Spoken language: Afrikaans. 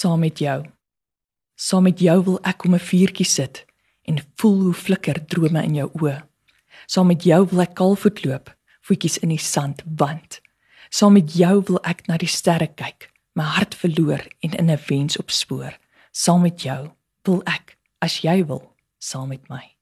saam met jou. Saam met jou wil ek om 'n vuurtjie sit en voel hoe flikker drome in jou oë. Saam met jou wil ek kaalvoet loop, voetjies in die sand wand. Saam met jou wil ek na die sterre kyk, my hart verloor en in 'n wens opspoor. Saam met jou wil ek, as jy wil, saam met my.